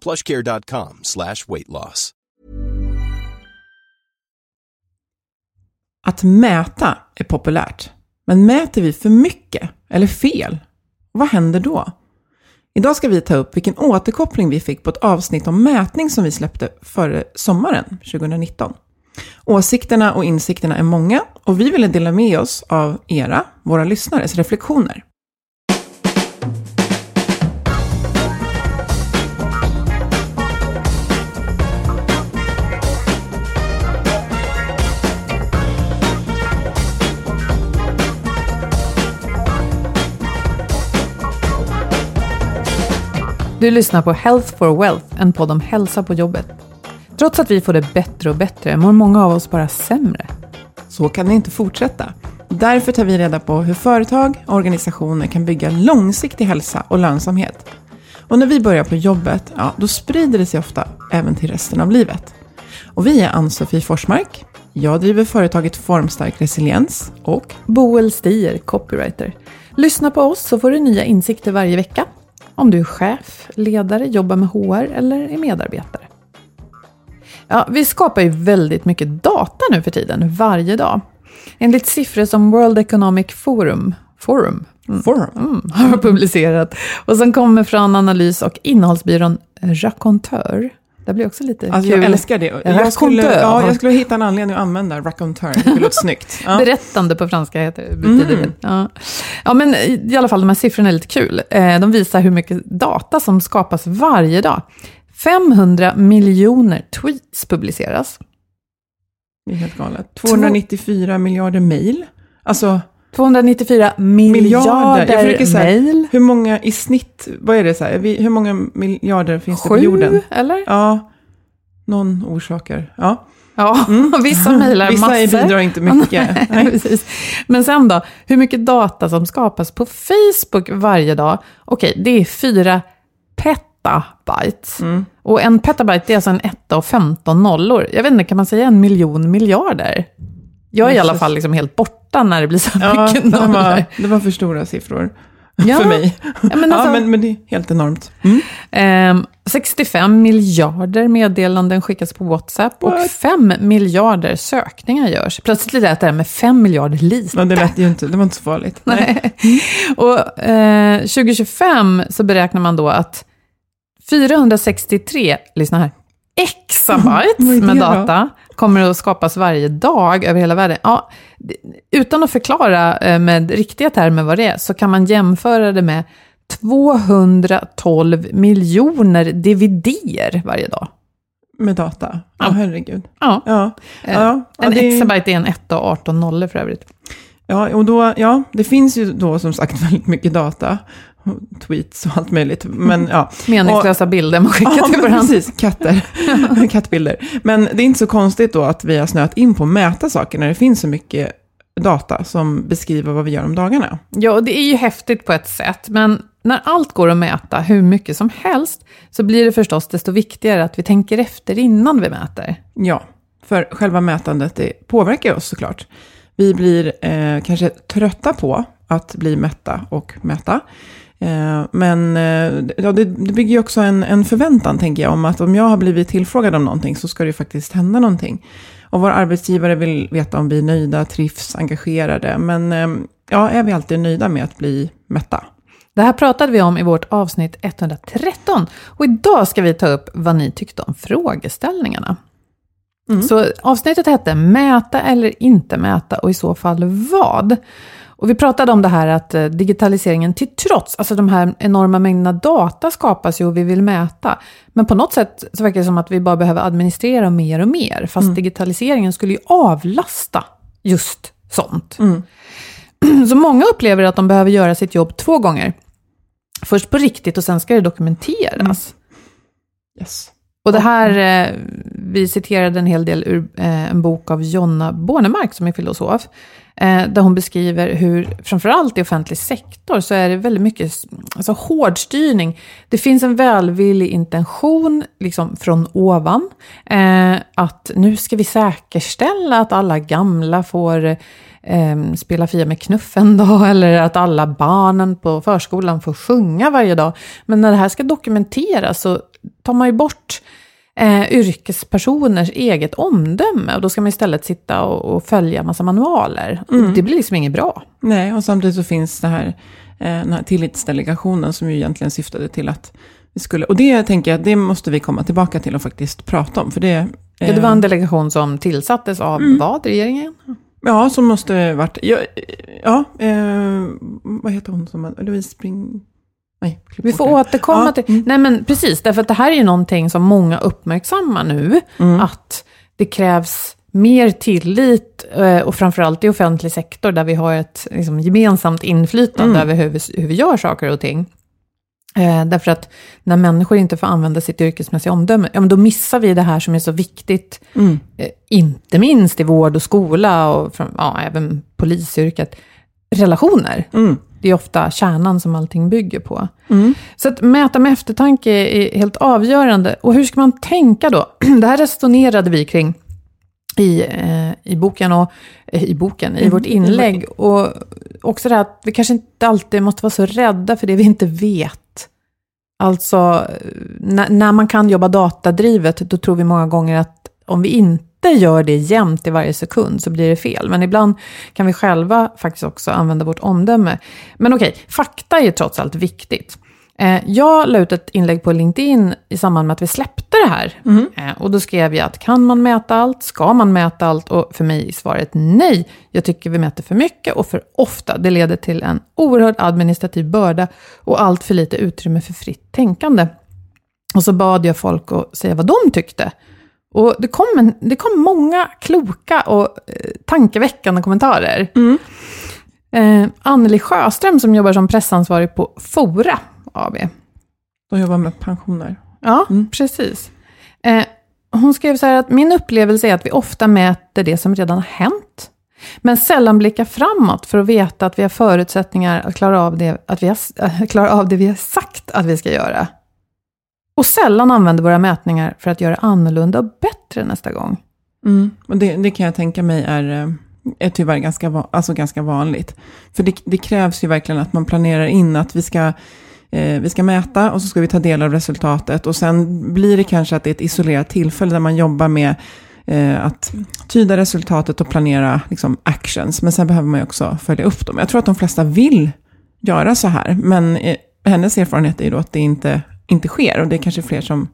plushcare.com slash weight loss. Att mäta är populärt. Men mäter vi för mycket eller fel? Vad händer då? Idag ska vi ta upp vilken återkoppling vi fick på ett avsnitt om mätning som vi släppte före sommaren 2019. Åsikterna och insikterna är många och vi ville dela med oss av era, våra lyssnares reflektioner. Du lyssnar på Health for Wealth, en podd om hälsa på jobbet. Trots att vi får det bättre och bättre mår många av oss bara sämre. Så kan det inte fortsätta. Därför tar vi reda på hur företag och organisationer kan bygga långsiktig hälsa och lönsamhet. Och när vi börjar på jobbet, ja, då sprider det sig ofta även till resten av livet. Och vi är Ann-Sofie Forsmark. Jag driver företaget Formstark Resiliens och Boel Stier, copywriter. Lyssna på oss så får du nya insikter varje vecka. Om du är chef, ledare, jobbar med HR eller är medarbetare. Ja, vi skapar ju väldigt mycket data nu för tiden, varje dag. Enligt siffror som World Economic Forum, Forum, mm, Forum. Mm, har publicerat och som kommer från analys och innehållsbyrån Raconteur. Det blir också lite Alltså kul. jag älskar det. Jag skulle, ja, jag skulle hitta en anledning att använda raconteur. Det låter snyggt. Ja. Berättande på franska heter, betyder det. Ja. ja, men i alla fall de här siffrorna är lite kul. Eh, De visar hur mycket data som skapas varje dag. 500 miljoner tweets publiceras. Det är helt galet. 294 miljarder mejl. Alltså 294 miljarder, försöker så här, mejl. Hur många i snitt, vad är det så här, hur många miljarder finns det på Sju, jorden? eller? Ja, någon orsaker. Ja. Ja, vissa mejlar Vissa massor. bidrar inte mycket. Nej. Men sen då, hur mycket data som skapas på Facebook varje dag? Okej, det är 4 petabytes. Mm. Och en petabyte det är alltså en etta och 15 nollor. Jag vet inte, kan man säga en miljon miljarder? Jag är i alla fall liksom helt borta när det blir så Ja, mycket det nollor. var, det var för stora siffror Ja. för mig. Ja, men alltså- ja, men, men det är helt enormt. Mm. Ehm, 65 miljarder meddelanden skickas på WhatsApp och What? 5 miljarder sökningar görs. Plötsligt lät det här med 5 miljarder lite. Ja, det lät ju inte, det var inte så farligt. Nej. Och eh, 2025 så beräknar man då att 463, lyssna här, exabyte Vad är det med data kommer att skapas varje dag över hela världen. Ja, utan att förklara eh, med riktiga termer vad det är, så kan man jämföra det med 212 miljoner DVD-er varje dag. Med data. Ja, Ja. herregud. Ja, Ja, eh, ja, ja, en det, exabyte är en 1 och 18 nollor för övrigt. ja, och då, ja, det finns ju då som sagt väldigt mycket data. Tweets och allt möjligt. Men ja. Meningslösa bilder man skickar Ja, till varandra. precis. Katter. Kattbilder. Men det är inte så konstigt då att vi har snöat in på att mäta saker när det finns så mycket data som beskriver vad vi gör om dagarna. Ja, och det är ju häftigt på ett sätt, men När allt går att mäta hur mycket som helst, så blir det förstås desto viktigare att vi tänker efter innan vi mäter. Ja, för själva mätandet det påverkar oss såklart. Vi blir eh, kanske trötta på att bli mätta och mäta. Eh, men eh, ja, det, det bygger ju också en, en förväntan, tänker jag, om att om jag har blivit tillfrågad om någonting så ska det ju faktiskt hända någonting. Och våra arbetsgivare vill veta om vi är nöjda, trivs, engagerade. Men eh, ja, är vi alltid nöjda med att bli mätta? Det här pratade vi om i vårt avsnitt 113 och idag ska vi ta upp vad ni tyckte om frågeställningarna. Mm. Så avsnittet hette Mäta eller inte mäta och i så fall vad? Och vi pratade om det här att eh, digitaliseringen till trots, alltså de här enorma mängderna data skapas ju och vi vill mäta. Men på något sätt så verkar det som att vi bara behöver administrera mer och mer. Fast mm. digitaliseringen skulle ju avlasta just sånt. Mm. Så många upplever att de behöver göra sitt jobb två gånger. Först på riktigt och sen ska det dokumenteras. Mm. Yes. Och det här, eh, vi citerade en hel del ur eh, en bok av Jonna Bornemark som är filosof. Eh, där hon beskriver hur, framförallt i offentlig sektor, så är det väldigt mycket alltså, hårdstyrning. Det finns en välvillig intention liksom, från ovan. Eh, att nu ska vi säkerställa att alla gamla får eh, spela Fia med knuffen då, eller att alla barnen på förskolan får sjunga varje dag. Men när det här ska dokumenteras så tar man ju bort eh, yrkespersoners eget omdöme. Och då ska man istället sitta och, och följa massa manualer. Mm. Det blir liksom inget bra. Nej, och samtidigt så finns det här, eh, den här tillitsdelegationen som ju egentligen syftade till att vi skulle, och det tänker jag, det måste vi komma tillbaka till och faktiskt prata om. För det, eh, ja, det var en delegation som tillsattes av mm. vad, regeringen? Ja, som måste varit, ja, ja eh, vad heter hon som, Louise Spring... Nej, vi får återkomma ja. till... Mm. Nej men precis, därför att det här är ju någonting som många uppmärksammar nu. Mm. Att det krävs mer tillit eh, och framförallt i offentlig sektor där vi har ett liksom, gemensamt inflytande mm. över hur vi, hur vi gör saker och ting. Eh, därför att när människor inte får använda sitt yrkesmässiga omdöme, ja, men då missar vi det här som är så viktigt, mm. eh, inte minst i vård och skola och ja, även polisyrket, relationer. Mm. Det är ofta kärnan som allting bygger på. Mm. Så att mäta med eftertanke är helt avgörande. Och hur ska man tänka då? Det här resonerade vi kring i, eh, i boken, och, eh, i, boken i mm. vårt inlägg. Och också det här att vi kanske inte alltid måste vara så rädda för det vi inte vet. Alltså, när, när man kan jobba datadrivet, då tror vi många gånger att om vi inte inte gör det jämt i varje sekund så blir det fel. Men ibland kan vi själva faktiskt också använda vårt omdöme. Men okej, fakta är trots allt viktigt. Eh, jag la ut ett inlägg på LinkedIn i samband med att vi släppte det här. Mm. Och då skrev jag att kan man mäta allt? Ska man mäta allt? Och för mig är svaret nej. Jag tycker vi mäter för mycket och för ofta. Det leder till en oerhörd administrativ börda och allt för lite utrymme för fritt tänkande. Och så bad jag folk att säga vad de tyckte. Och det kom, en, det kom många kloka och eh, tankeväckande kommentarer. Mm. Eh, Anneli Sjöström som jobbar som pressansvarig på Fora AB. De jobbar med pensioner. Ja, mm. precis. Eh, hon skrev så här att min upplevelse är att vi ofta mäter det som redan har hänt. Men sällan blickar framåt för att veta att vi har förutsättningar att klara av det, att vi har, klara av det vi har sagt att vi ska göra. Och sällan använder våra mätningar för att göra annorlunda och bättre nästa gång. Mm. Och det, det, kan jag tänka mig är, eh, är tyvärr ganska, alltså ganska vanligt. För det, det, krävs ju verkligen att man planerar in att vi ska, eh, vi ska mäta och så ska vi ta del av resultatet. Och sen blir det kanske att det är ett isolerat tillfälle där man jobbar med eh, att tyda resultatet och planera liksom, actions. Men sen behöver man ju också följa upp dem. Jag tror att de flesta vill göra så här. Men eh, hennes erfarenhet är ju då att det inte inte sker. Och det är kanske fler som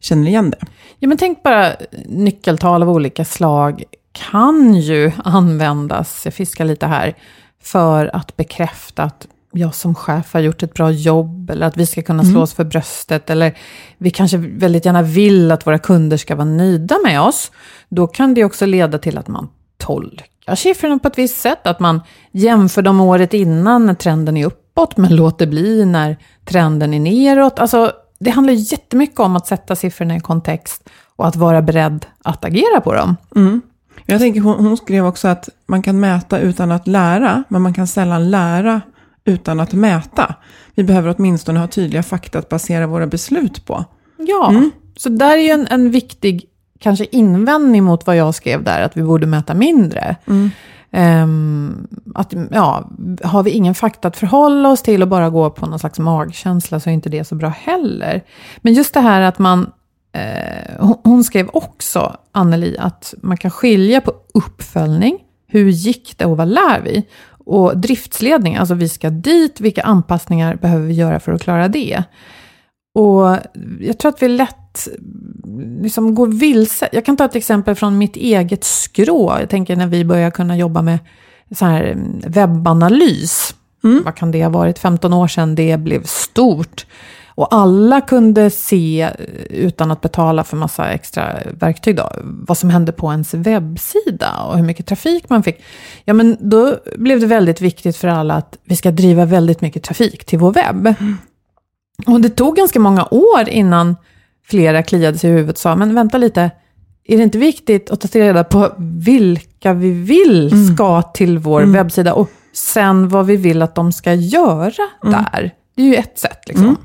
känner igen det. Ja, men tänk bara nyckeltal av olika slag kan ju användas, jag fiskar lite här, för att bekräfta att jag som chef har gjort ett bra jobb, eller att vi ska kunna slå oss mm. för bröstet, eller vi kanske väldigt gärna vill att våra kunder ska vara nöjda med oss. Då kan det också leda till att man tolkar siffrorna på ett visst sätt, att man jämför dem året innan när trenden är uppåt, men låter bli när trenden är neråt. Alltså, det handlar jättemycket om att sätta siffrorna i kontext och att vara beredd att agera på dem. Mm. Jag tänker, hon, hon, skrev också att man kan mäta utan att lära, men man kan sällan lära utan att mäta. Vi behöver åtminstone ha tydliga fakta att basera våra beslut på. Ja, så där är ju en, en viktig kanske invändning mot vad jag skrev där, att vi borde mäta mindre. Ehm, att, ja, har vi ingen fakta att förhålla oss till och bara gå på någon slags magkänsla så är inte det så bra heller. Men just det här att man, eh, hon, hon skrev också, Anneli, att man kan skilja på uppföljning, hur gick det och vad lär vi? Och driftsledning, alltså vi ska dit, vilka anpassningar behöver vi göra för att klara det? Och jag tror att vi lätt liksom går vilse. Jag kan ta ett exempel från mitt eget skrå. Jag tänker när vi börjar kunna jobba med så här webbanalys. Vad kan det ha varit? 15 år sedan det blev stort. Och alla kunde se, utan att betala för massa extra verktyg, då, vad som hände på ens webbsida och hur mycket trafik man fick. Ja, men då blev det väldigt viktigt för alla att vi ska driva väldigt mycket trafik till vår webb. Och det tog ganska många år innan flera kliade sig i huvudet och sa, men vänta lite, är det inte viktigt att ta reda på vilka vi vill ska till vår webbsida och sen vad vi vill att de ska göra där? Det är ju ett sätt. Liksom.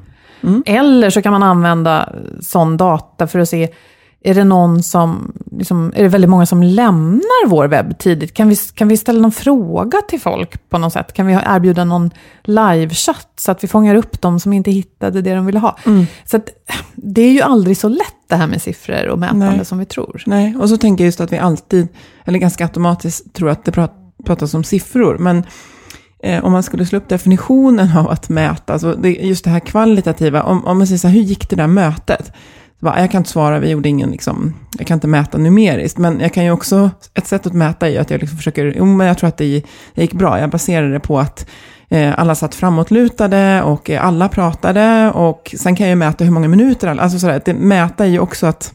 Eller så kan man använda sån data för att se, är det någon som, liksom, är det väldigt många som lämnar vår webb tidigt? Kan vi, kan vi ställa någon fråga till folk på något sätt? Kan vi erbjuda någon livechatt så att vi fångar upp dem som inte hittade det de ville ha? Så att, det är ju aldrig så lätt det här med siffror och mätande Nej. som vi tror. Nej, och så tänker jag just att vi alltid, eller ganska automatiskt, tror att det prat, pratas om siffror. Men eh, om man skulle slå upp definitionen av att mäta, alltså det, just det här kvalitativa, om, om man säger så här, hur gick det där mötet? Bara, jag kan inte svara, vi gjorde ingen, liksom, jag kan inte mäta numeriskt, men jag kan ju också, ett sätt att mäta är ju att jag liksom försöker, jo men jag tror att det, gi- det gick bra, jag baserar det på att eh, alla satt framåtlutade och eh, alla pratade och sen kan jag ju mäta hur många minuter alla, alltså sådär, det mäta är ju också att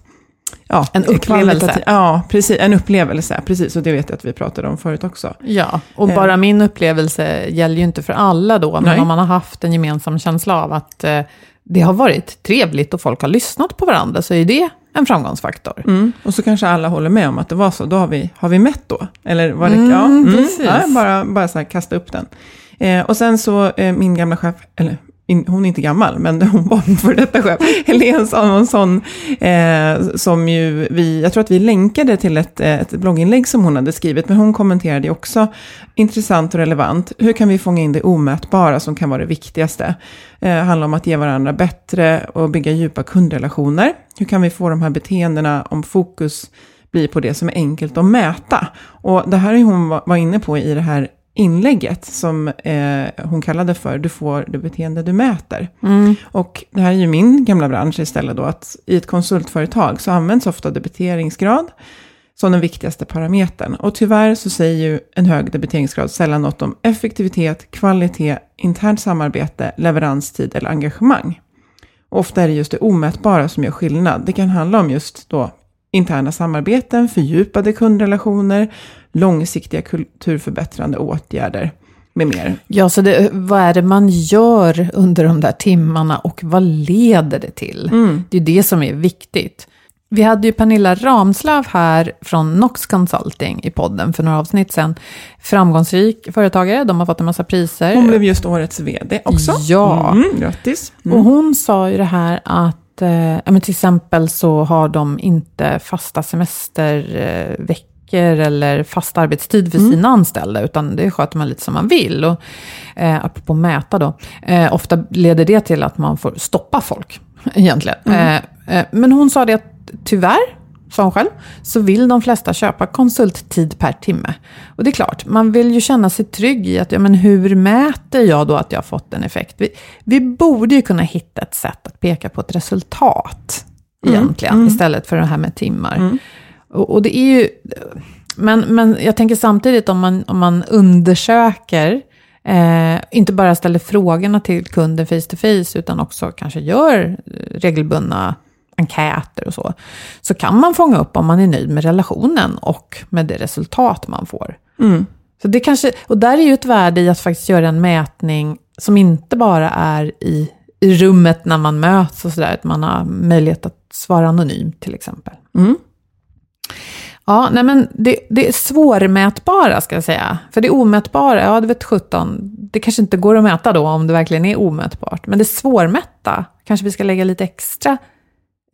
Ja, En upplevelse. kvalitativ- Ja, precis. En upplevelse, precis. Och det vet jag att vi pratade om förut också. Ja, och Eh. bara min upplevelse gäller ju inte för alla då, men Nej. om man har haft en gemensam känsla av att eh, det har varit trevligt och folk har lyssnat på varandra, så är det en framgångsfaktor. Mm. Och så kanske alla håller med om att det var så. Då har vi, har vi mätt då? Eller var det, Mm, ja, mm, ja, bara, bara så här kasta upp den. Eh, och sen så, eh, min gamla chef, eller in, hon är inte gammal, men hon var min före detta chef, Helene Salomonsson, eh, som ju vi, jag tror att vi länkade till ett, eh, ett blogginlägg som hon hade skrivit, men hon kommenterade ju också, intressant och relevant, hur kan vi fånga in det omätbara som kan vara det viktigaste? Eh, handlar om att ge varandra bättre och bygga djupa kundrelationer. Hur kan vi få de här beteendena om fokus blir på det som är enkelt att mäta? Och det här är hon var inne på i det här inlägget som eh, hon kallade för Du får det beteende du mäter. Och det här är ju min gamla bransch istället då, att i ett konsultföretag så används ofta debiteringsgrad som den viktigaste parametern. Och tyvärr så säger ju en hög debiteringsgrad sällan något om effektivitet, kvalitet, internt samarbete, leveranstid eller engagemang. Och ofta är det just det omätbara som gör skillnad. Det kan handla om just då interna samarbeten, fördjupade kundrelationer, långsiktiga kulturförbättrande åtgärder med mer. Ja, så det, vad är det man gör under de där timmarna och vad leder det till? Det är det som är viktigt. Vi hade ju Pernilla Ramslöv här från Nox Consulting i podden för några avsnitt sedan. Framgångsrik företagare, de har fått en massa priser. Hon blev just årets vd också. Ja. Mm, grattis. Mm. Och hon sa ju det här att, eh, ja, men till exempel så har de inte fasta semesterveckor eller fast arbetstid för sina anställda, utan det sköter man lite som man vill. Och, eh, apropå mäta då, eh, ofta leder det till att man får stoppa folk, egentligen. Eh, eh, men hon sa det att tyvärr, sa hon själv, så vill de flesta köpa konsulttid per timme. Och det är klart, man vill ju känna sig trygg i att, ja men hur mäter jag då att jag har fått en effekt? Vi, vi borde ju kunna hitta ett sätt att peka på ett resultat, egentligen, istället för det här med timmar. Och, och det är ju, men, men jag tänker samtidigt om man, om man undersöker, eh, inte bara ställer frågorna till kunden face to face, utan också kanske gör regelbundna enkäter och så, så kan man fånga upp om man är nöjd med relationen och med det resultat man får. Så det kanske, och där är ju ett värde i att faktiskt göra en mätning som inte bara är i, i rummet när man möts och sådär, att man har möjlighet att svara anonymt till exempel. Ja, nej men det, det är svårmätbara ska jag säga. För det omätbara, ja det vet 17, det kanske inte går att mäta då om det verkligen är omätbart. Men det svårmätta kanske vi ska lägga lite extra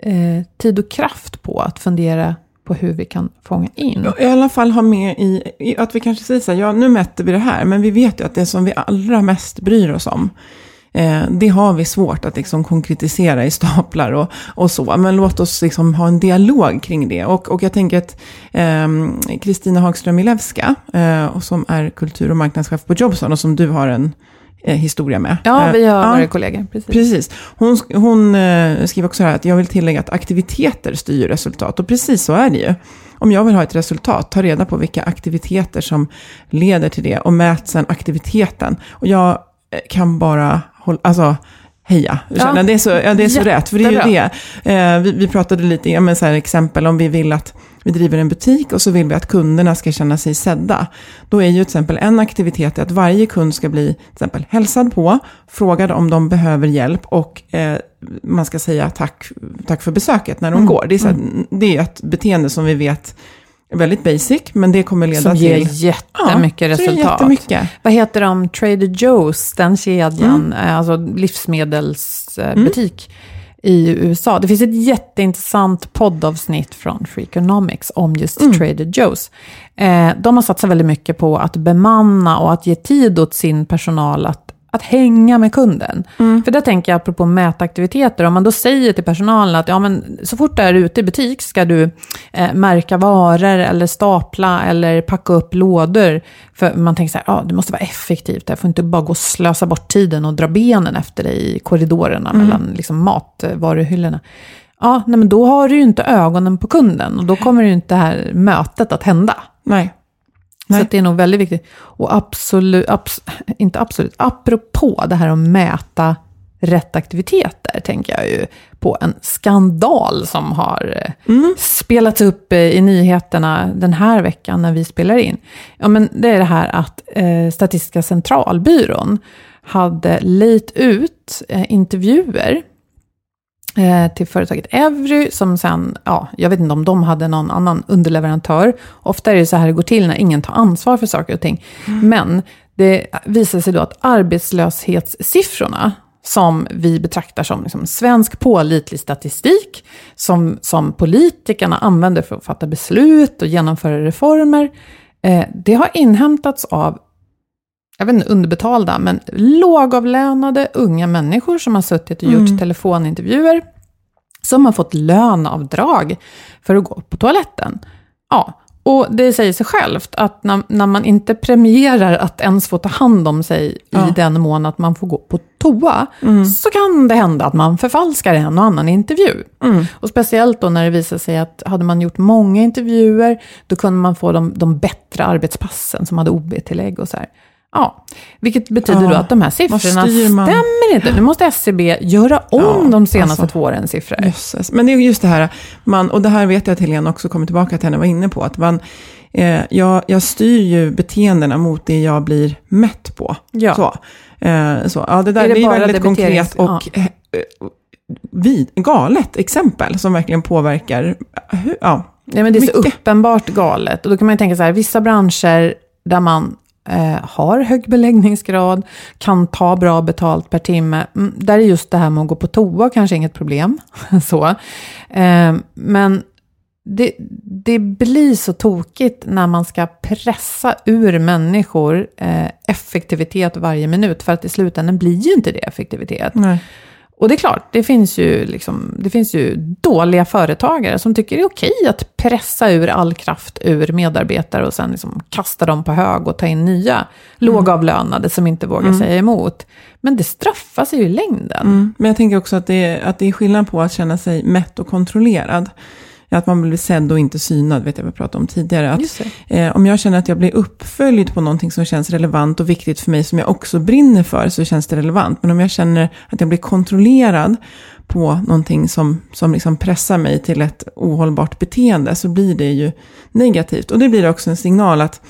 eh, tid och kraft på att fundera på hur vi kan fånga in. I alla fall ha med i, i att vi kanske säger så här, ja nu mätte vi det här, men vi vet ju att det som vi allra mest bryr oss om, eh, det har vi svårt att liksom konkretisera i staplar och, och så. Men låt oss liksom ha en dialog kring det. Och, och jag tänker att Kristina eh, Hagström Milewska, eh, som är kultur och marknadschef på Jobson och som du har en eh, historia med. Ja, vi har Eh, varit kollegor. Precis. Precis. Hon, hon skriver också här att jag vill tillägga att aktiviteter styr resultat. Och precis så är det ju. Om jag vill ha ett resultat, ta reda på vilka aktiviteter som leder till det och mät sen aktiviteten. Och jag kan bara hålla, alltså heja. Ja. Ja. Det är så, ja, det är så rätt, för det är ju det. Eh, vi, vi pratade lite, ja, men så här exempel om vi vill att vi driver en butik och så vill vi att kunderna ska känna sig sedda. Då är ju till exempel en aktivitet att varje kund ska bli till exempel hälsad på, frågad om de behöver hjälp och eh, man ska säga tack, tack för besöket när de går. Det är, så här, det är ett beteende som vi vet väldigt basic, men det kommer leda Som till... ger jättemycket Ja, resultat. jättemycket. Vad heter de? Trader Joe's, den kedjan, Mm. eh, alltså livsmedelsbutik i USA. Det finns ett jätteintressant poddavsnitt från Freakonomics om just Mm. Trader Joe's. Eh, de har satsat väldigt mycket på att bemanna och att ge tid åt sin personal att att hänga med kunden. Mm. För där tänker jag, apropå mätaktiviteter, om man då säger till personalen att ja, men så fort du är ute i butik ska du eh, märka varor eller stapla eller packa upp lådor. För man tänker så här, ja, det måste vara effektivt, jag får inte bara gå och slösa bort tiden och dra benen efter dig i korridorerna mellan liksom, matvaruhyllorna. Ja, nej, men då har du ju inte ögonen på kunden och då kommer ju inte det här mötet att hända. Nej. Så Nej. att det är nog väldigt viktigt. Och absolut, abs, inte absolut, apropå det här att mäta rätt aktiviteter, tänker jag ju på en skandal som har eh, spelats upp eh, i nyheterna den här veckan när vi spelar in. Ja, men det är det här att eh, Statistiska centralbyrån hade lejt ut eh, intervjuer till företaget Evry, som sen, ja, jag vet inte om de hade någon annan underleverantör. Ofta är det så här det går till när ingen tar ansvar för saker och ting. Men det visar sig då att arbetslöshetssiffrorna, som vi betraktar som liksom svensk pålitlig statistik, som, som politikerna använder för att fatta beslut och genomföra reformer, eh, det har inhämtats av jag vet inte, underbetalda, men lågavlönade unga människor som har suttit och gjort telefonintervjuer, som har fått löneavdrag för att gå på toaletten. Ja, och det säger sig självt att när, när man inte premierar att ens få ta hand om sig Ja. i den mån att man får gå på toa, så kan det hända att man förfalskar en och annan intervju. Och speciellt då när det visar sig att hade man gjort många intervjuer, då kunde man få de, de bättre arbetspassen som hade OB-tillägg och så här. Ja, vilket betyder Ja, då att de här siffrorna stämmer inte. Nu måste SCB göra om Ja, de senaste alltså. två årens siffror. Jösses. Men det är just det här, man, och det här vet jag att Helena också kommer tillbaka till, henne var inne på, att man, eh, jag, jag styr ju beteendena mot det jag blir mätt på. Ja. Så, eh, så, ja, det där Är det bara väldigt konkret och eh, vid, galet exempel som verkligen påverkar, hur, ja, Nej, men det är så Mycket. uppenbart galet. Och då kan man ju tänka så här, vissa branscher där man eh, har hög beläggningsgrad, kan ta bra betalt per timme, mm, där är just det här med att gå på toa kanske inget problem. så. Eh, men det, det blir så tokigt när man ska pressa ur människor eh, effektivitet varje minut, för att i slutändan blir ju inte det effektivitet. nej. Och det är klart, det finns ju, liksom, det finns ju dåliga företagare som tycker det är okej att pressa ur all kraft ur medarbetare och sen liksom kasta dem på hög och ta in nya lågavlönade som inte vågar säga emot. Men det straffar sig ju i längden. Mm. Men jag tänker också att det, är, att det är skillnad på att känna sig mätt och kontrollerad. Att man blir sedd och inte synad, vet jag vi pratade om tidigare. Att, eh, om jag känner att jag blir uppföljd på någonting som känns relevant och viktigt för mig, som jag också brinner för, så känns det relevant. Men om jag känner att jag blir kontrollerad på någonting som, som liksom pressar mig till ett ohållbart beteende, så blir det ju negativt. Och det blir också en signal att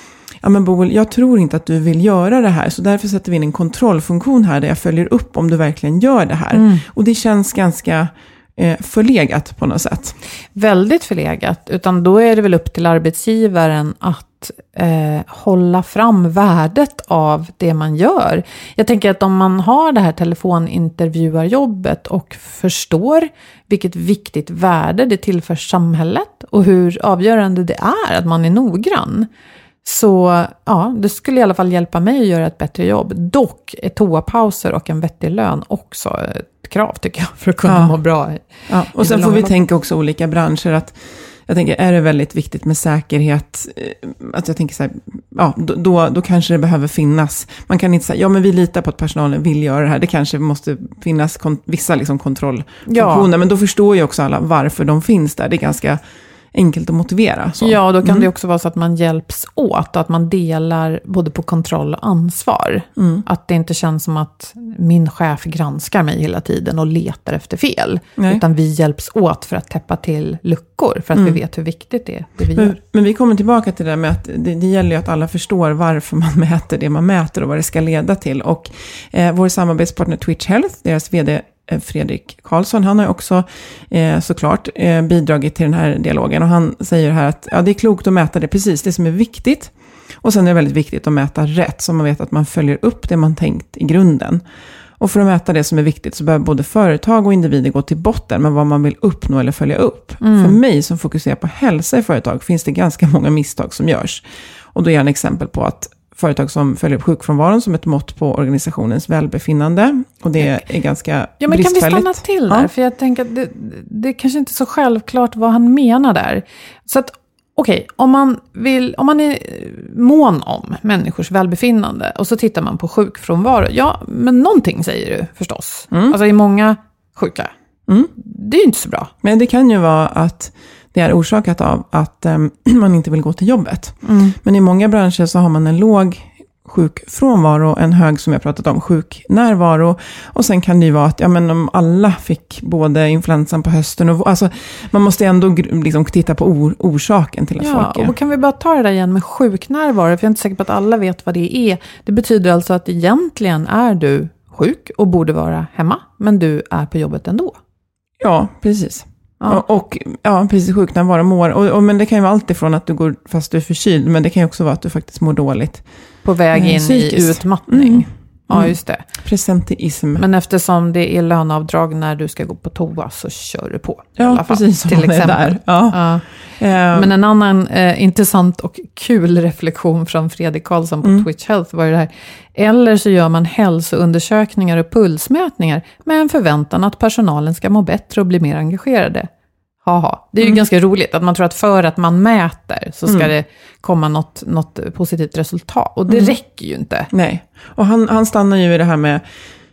Ja men Boel, jag tror inte att du vill göra det här, så därför sätter vi in en kontrollfunktion här där jag följer upp om du verkligen gör det här. Och det känns ganska Eh, förlegat på något sätt. Väldigt förlegat, utan då är det väl upp till arbetsgivaren att eh, hålla fram värdet av det man gör. Jag tänker att om man har det här telefonintervjuarjobbet och förstår vilket viktigt värde det tillför samhället och hur avgörande det är att man är noggrann. Så ja, det skulle i alla fall hjälpa mig att göra ett bättre jobb. Dock är toapauser och en vettig lön också ett krav tycker jag för att kunna Ja. må bra. Ja, och sen får vi tänka också olika branscher. att jag tänker, är det väldigt viktigt med säkerhet? eh, Att jag tänker så här, ja, då, då, kanske det behöver finnas. Man kan inte säga, ja men vi litar på att personalen vill göra det här. Det kanske måste finnas vissa liksom kontrollfunktioner. Men då förstår ju också alla varför de finns där. Det är ganska enkelt att motivera. Så. Ja, då kan Mm. det också vara så att man hjälps åt, att man delar både på kontroll och ansvar. Mm. Att det inte känns som att min chef granskar mig hela tiden och letar efter fel. Nej. Utan vi hjälps åt för att täppa till luckor, för att Mm. vi vet hur viktigt det är, det vi Men, gör. men vi kommer tillbaka till det där med att det, det gäller ju att alla förstår varför man mäter det man mäter och vad det ska leda till. Och eh, vår samarbetspartner Twitch Health, deras vd Fredrik Karlsson, han har också eh, såklart eh, bidragit till den här dialogen. Och han säger här att ja, det är klokt att mäta det precis, det som är viktigt. Och sen är det väldigt viktigt att mäta rätt, så man vet att man följer upp det man tänkt i grunden. Och för att mäta det som är viktigt så behöver både företag och individer gå till botten med vad man vill uppnå eller följa upp. För mig som fokuserar på hälsa i företag finns det ganska många misstag som görs. Och då ger han exempel på att företag som följer upp sjukfrånvaron som ett mått på organisationens välbefinnande. Och det är ganska Ja, men kan vi bristfälligt. stanna till där? Ja. För jag tänker att det, det är kanske inte är så självklart vad han menar där. Så att, okej, om, man vill, om man är mån om människors välbefinnande och så tittar man på sjukfrånvaro. Ja, men någonting säger du förstås. Alltså i många sjuka. Mm. Det är ju inte så bra. Men det kan ju vara att det är orsakat av att em, man inte vill gå till jobbet. Men i många branscher så har man en låg sjukfrånvaro, en hög som jag pratat om, sjuknärvaro. Och sen kan det ju vara att ja, men om alla fick både influensan på hösten och alltså, man måste ändå liksom, titta på or- orsaken till att Ja, folk och är... då kan vi bara ta det där igen med sjuknärvaro, för jag är inte säker på att alla vet vad det är. Det betyder alltså att egentligen är du sjuk och borde vara hemma, men du är på jobbet ändå. Ja, precis. Ja. Och, ja, precis, sjuknärvaro mår. Och, och, men det kan ju vara allt ifrån att du går fast du är förkyld, men det kan ju också vara att du faktiskt mår dåligt. På väg Mm, in i utmattning. Mm. Ja, Mm. just det. Presenteism. Men eftersom det är löneavdrag när du ska gå på toa så kör du på. ja, alla fall, precis. Till exempel. där. Ja. Ja. Eh, Men en annan eh, intressant och kul reflektion från Fredrik Karlsson på Mm. Twitch Health var ju det här. Eller så gör man hälsoundersökningar och pulsmätningar med en förväntan att personalen ska må bättre och bli mer engagerade. Haha. Det är ju Mm. ganska roligt att man tror att för att man mäter så ska Mm. det komma något, något positivt resultat. Och det Mm. räcker ju inte. Nej, och han, han stannar ju i det här med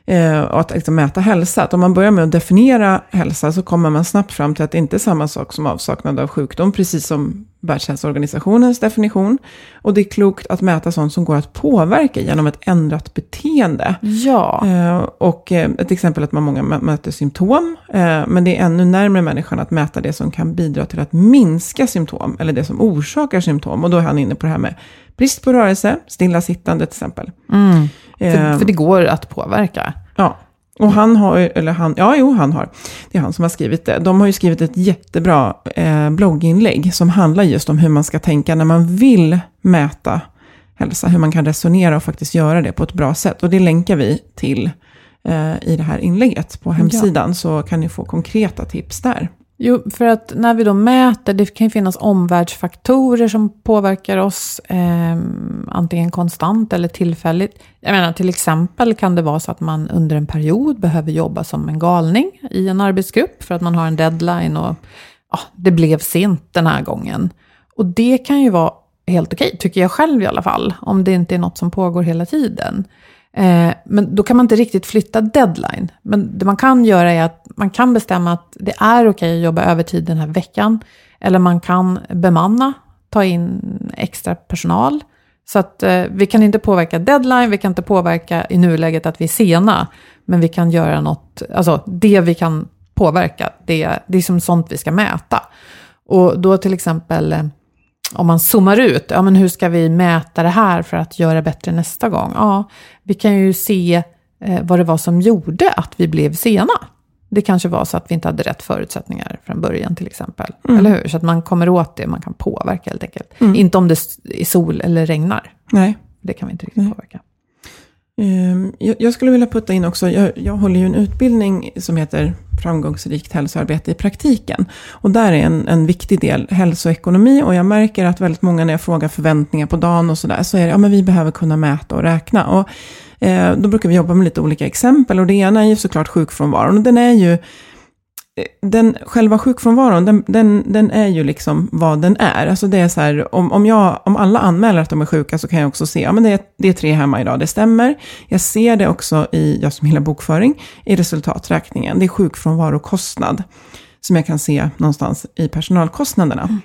eh, att liksom mäta hälsa. Att om man börjar med att definiera hälsa så kommer man snabbt fram till att det inte är samma sak som avsaknad av sjukdom, precis som Världshälsoorganisationens definition. Och det är klokt att mäta sånt som går att påverka genom ett ändrat beteende. Ja. Eh, och eh, ett exempel att man många mäter symptom, eh, men det är ännu närmare människan att mäta det som kan bidra till att minska symptom, eller det som orsakar symptom. Och då är han inne på det här med brist på rörelse, stillasittande till exempel. Mm. För, för det går att påverka. Ja, och han har, ju- eller han, ja jo han har, det är han som har skrivit det. De har ju skrivit ett jättebra eh, blogginlägg som handlar just om hur man ska tänka när man vill mäta hälsa, hur man kan resonera och faktiskt göra det på ett bra sätt. Och det länkar vi till eh, i det här inlägget på hemsidan, så kan ni få konkreta tips där. Jo, för att när vi då mäter, det kan ju finnas omvärldsfaktorer som påverkar oss, eh, antingen konstant eller tillfälligt. Jag menar till exempel kan det vara så att man under en period behöver jobba som en galning i en arbetsgrupp för att man har en deadline och ja, det blev sent den här gången. Och det kan ju vara helt okej, tycker jag själv i alla fall, om det inte är något som pågår hela tiden. Eh, men då kan man inte riktigt flytta deadline. Men det man kan göra är att man kan bestämma att det är okej att jobba övertid den här veckan. Eller man kan bemanna, ta in extra personal. Så att eh, vi kan inte påverka deadline, vi kan inte påverka i nuläget att vi är sena. Men vi kan göra något, alltså det vi kan påverka, det, det är som sånt vi ska mäta. Och då till exempel eh, om man zoomar ut, ja men hur ska vi mäta det här för att göra bättre nästa gång? Ja, vi kan ju se eh, vad det var som gjorde att vi blev sena. Det kanske var så att vi inte hade rätt förutsättningar från början till exempel. Mm. Eller hur? Så att man kommer åt det man kan påverka helt enkelt. Inte om det är sol eller regnar. Nej. Det kan vi inte riktigt Nej. påverka. Ehm, jag, jag skulle vilja putta in också, jag, jag håller ju en utbildning som heter framgångsrikt hälsoarbete i praktiken. Och där är en, en viktig del hälsoekonomi och jag märker att väldigt många när jag frågar förväntningar på dagen och sådär, så är det, ja men vi behöver kunna mäta och räkna. Och eh, då brukar vi jobba med lite olika exempel och det ena är ju såklart sjukfrånvaron och den är ju den, själva sjukfrånvaron, den, den, den är ju liksom vad den är. Alltså det är så här, om, om, jag, om alla anmäler att de är sjuka så kan jag också se, ja men det är, det är tre hemma idag, det stämmer. Jag ser det också i, jag som gillar bokföring, i resultaträkningen. Det är sjukfrånvarokostnad som jag kan se någonstans i personalkostnaderna.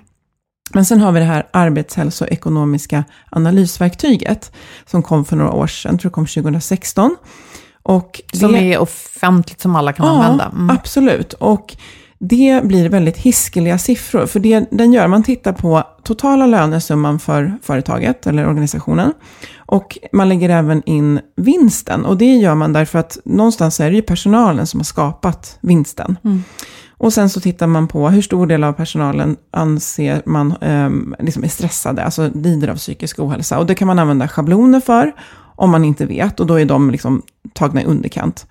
Men sen har vi det här arbetshälsoekonomiska analysverktyget som kom för några år sedan, jag tror det kom 2016. Och Som det- är offentligt, som alla kan använda. Mm. absolut. Och det blir väldigt hiskeliga siffror. För det den gör, man tittar på totala lönesumman för företaget eller organisationen. Och man lägger även in vinsten. Och det gör man därför att någonstans är det ju personalen som har skapat vinsten. Och sen så tittar man på hur stor del av personalen anser man um, liksom är stressade, alltså lider av psykisk ohälsa. Och det kan man använda schabloner för om man inte vet. Och då är de liksom tagna i underkant.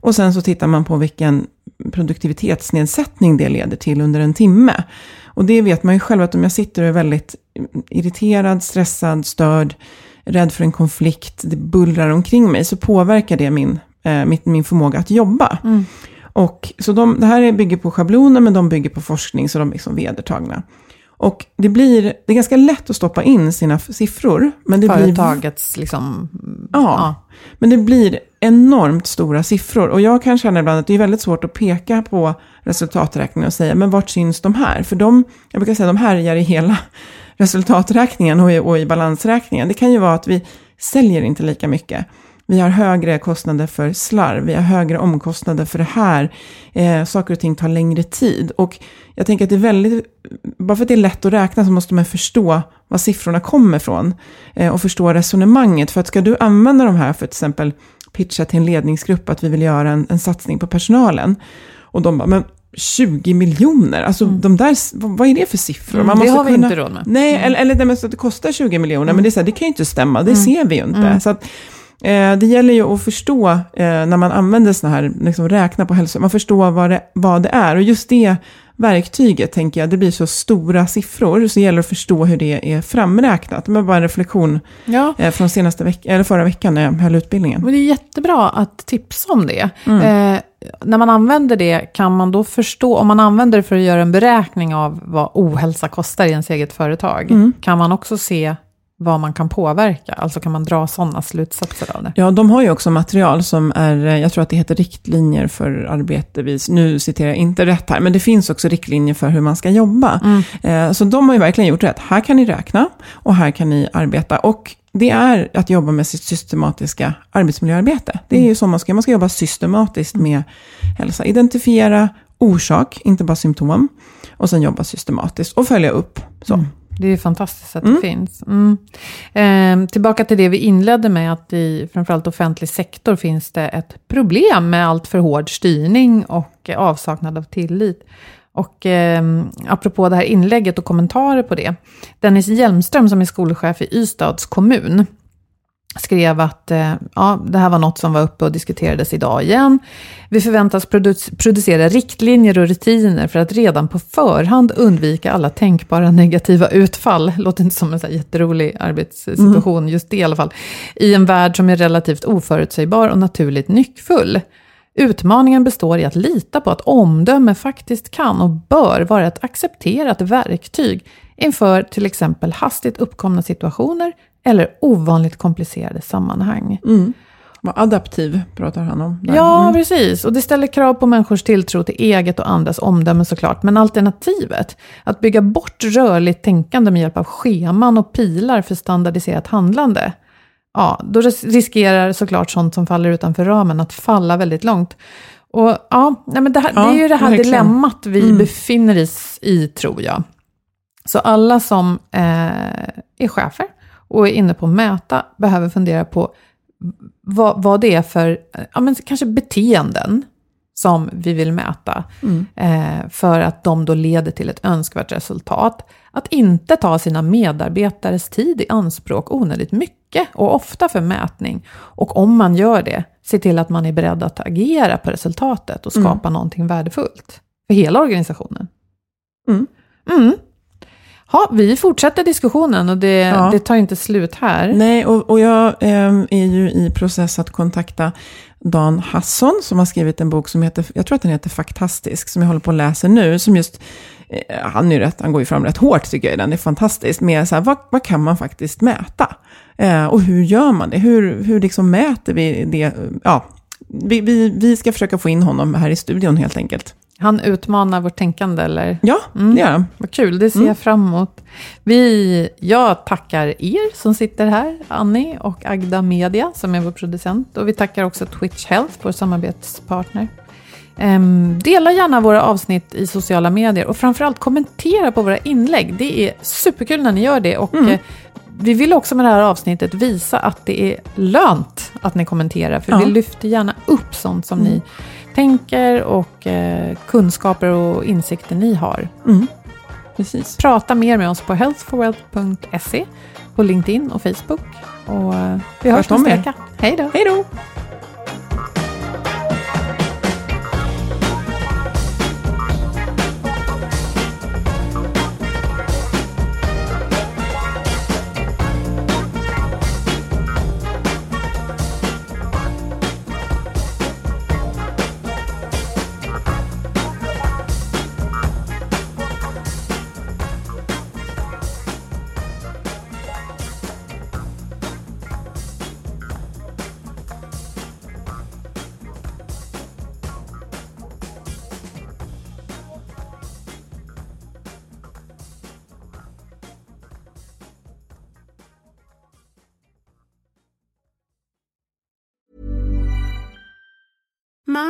Och sen så tittar man på vilken produktivitetsnedsättning det leder till under en timme. Och det vet man ju själv att om jag sitter och är väldigt irriterad, stressad, störd, rädd för en konflikt, det bullrar omkring mig, så påverkar det min, eh, mitt, min förmåga att jobba. Och, så de, det här är- bygger på schabloner, men de bygger på forskning, så de är liksom vedertagna. Och det blir, det är ganska lätt att stoppa in sina siffror. Men det blir Företagets liksom... Ja, men det blir enormt stora siffror. Och jag kan känna ibland att det är väldigt svårt att peka på resultaträkningen och säga, men vart syns de här? För de, jag brukar säga, de härjar i hela resultaträkningen och i, och i balansräkningen. Det kan ju vara att vi säljer inte lika mycket. Vi har högre kostnader för slarv, vi har högre omkostnader för det här. Eh, saker och ting tar längre tid. Och jag tänker att det är väldigt, bara för att det är lätt att räkna så måste man förstå var siffrorna kommer ifrån. Eh, och förstå resonemanget. För att ska du använda de här för till exempel pitcha till en ledningsgrupp att vi vill göra en, en satsning på personalen. Och de bara, men 20 miljoner, alltså de där, vad är det för siffror? Mm, det har vi inte råd med. Nej, eller, eller det, men så att det kostar 20 miljoner, men det, är så här, det kan ju inte stämma, det ser vi ju inte. Så att, det gäller ju att förstå, eh, när man använder sådana här, liksom räkna på hälsa, man förstår vad det, vad det är. Och just det verktyget, tänker jag, det blir så stora siffror, så gäller det att förstå hur det är framräknat. Men bara en reflektion Ja. eh, från senaste veck- eller förra veckan när jag höll utbildningen. Men det är jättebra att tipsa om det. Mm. Eh, när man använder det, kan man då förstå, om man använder det för att göra en beräkning av vad ohälsa kostar i ens eget företag, Mm. kan man också se vad man kan påverka? Alltså kan man dra sådana slutsatser av det? Ja, de har ju också material som är, eh, jag tror att det heter riktlinjer för arbete. vis- Nu citerar jag inte rätt här, men det finns också riktlinjer för hur man ska jobba. Eh, Så de har ju verkligen gjort rätt. Här kan ni räkna och här kan ni arbeta. Och det är att jobba med sitt systematiska arbetsmiljöarbete. Det är ju så man ska, man ska jobba systematiskt med hälsa. Identifiera orsak, inte bara symptom. Och sen jobba systematiskt och följa upp. Så. Det är fantastiskt att det finns. Mm. Eh, tillbaka till det vi inledde med, att i framförallt offentlig sektor finns det ett problem med allt för hård styrning och avsaknad av tillit. Och eh, apropå det här inlägget och kommentarer på det. Dennis Hjelmström som är skolchef i Ystads kommun skrev att eh, ja, det här var något som var uppe och diskuterades idag igen. Vi förväntas produ- producera riktlinjer och rutiner för att redan på förhand undvika alla tänkbara negativa utfall. Låter inte som en så här jätterolig arbetssituation, just det i alla fall. I en värld som är relativt oförutsägbar och naturligt nyckfull. Utmaningen består i att lita på att omdöme faktiskt kan och bör vara ett accepterat verktyg inför till exempel hastigt uppkomna situationer eller ovanligt komplicerade sammanhang. Vad adaptiv pratar han om. där. Ja, Mm. precis. Och det ställer krav på människors tilltro till eget och andras omdöme såklart. Men alternativet, att bygga bort rörligt tänkande med hjälp av scheman och pilar för standardiserat handlande, ja, då ris- riskerar såklart sånt som faller utanför ramen att falla väldigt långt. Och ja, nej, men det, här, Ja, det är ju det här verkligen. dilemmat vi Mm. befinner oss i, tror jag. Så alla som eh, är chefer och är inne på att mäta behöver fundera på vad, vad det är för, ja, men kanske beteenden som vi vill mäta eh, för att de då leder till ett önskvärt resultat. Att inte ta sina medarbetares tid i anspråk onödigt mycket och ofta för mätning. Och om man gör det, se till att man är beredd att agera på resultatet och skapa någonting värdefullt för hela organisationen. Mm. Mm. Ja, vi fortsätter diskussionen och det, Ja. det tar inte slut här. Nej, och, och jag eh, är ju i process att kontakta Dan Hasson som har skrivit en bok som heter, jag tror att den heter Faktastisk, som jag håller på att läsa nu, som just, eh, han, är rätt, han går ju fram rätt hårt tycker jag, den är fantastisk, med så här, vad, vad kan man faktiskt mäta? Eh, och hur gör man det? Hur, hur liksom mäter vi det? Ja, vi, vi, vi ska försöka få in honom här i studion helt enkelt. Han utmanar vårt tänkande, eller? Ja, Mm. det gör han. Vad kul, det ser jag fram emot. Vi, jag tackar er som sitter här, Annie och Agda Media som är vår producent. Och vi tackar också Twitch Health, vår samarbetspartner. Ehm, dela gärna våra avsnitt i sociala medier och framförallt kommentera på våra inlägg. Det är superkul när ni gör det. Och eh, vi vill också med det här avsnittet visa att det är lönt att ni kommenterar. För Ja. vi lyfter gärna upp sånt som ni tänker och eh, kunskaper och insikter ni har. Precis. Prata mer med oss på healthforwealth.se, på LinkedIn och Facebook. Och eh, vi hörs om nästa vecka. Hej då! Hej då!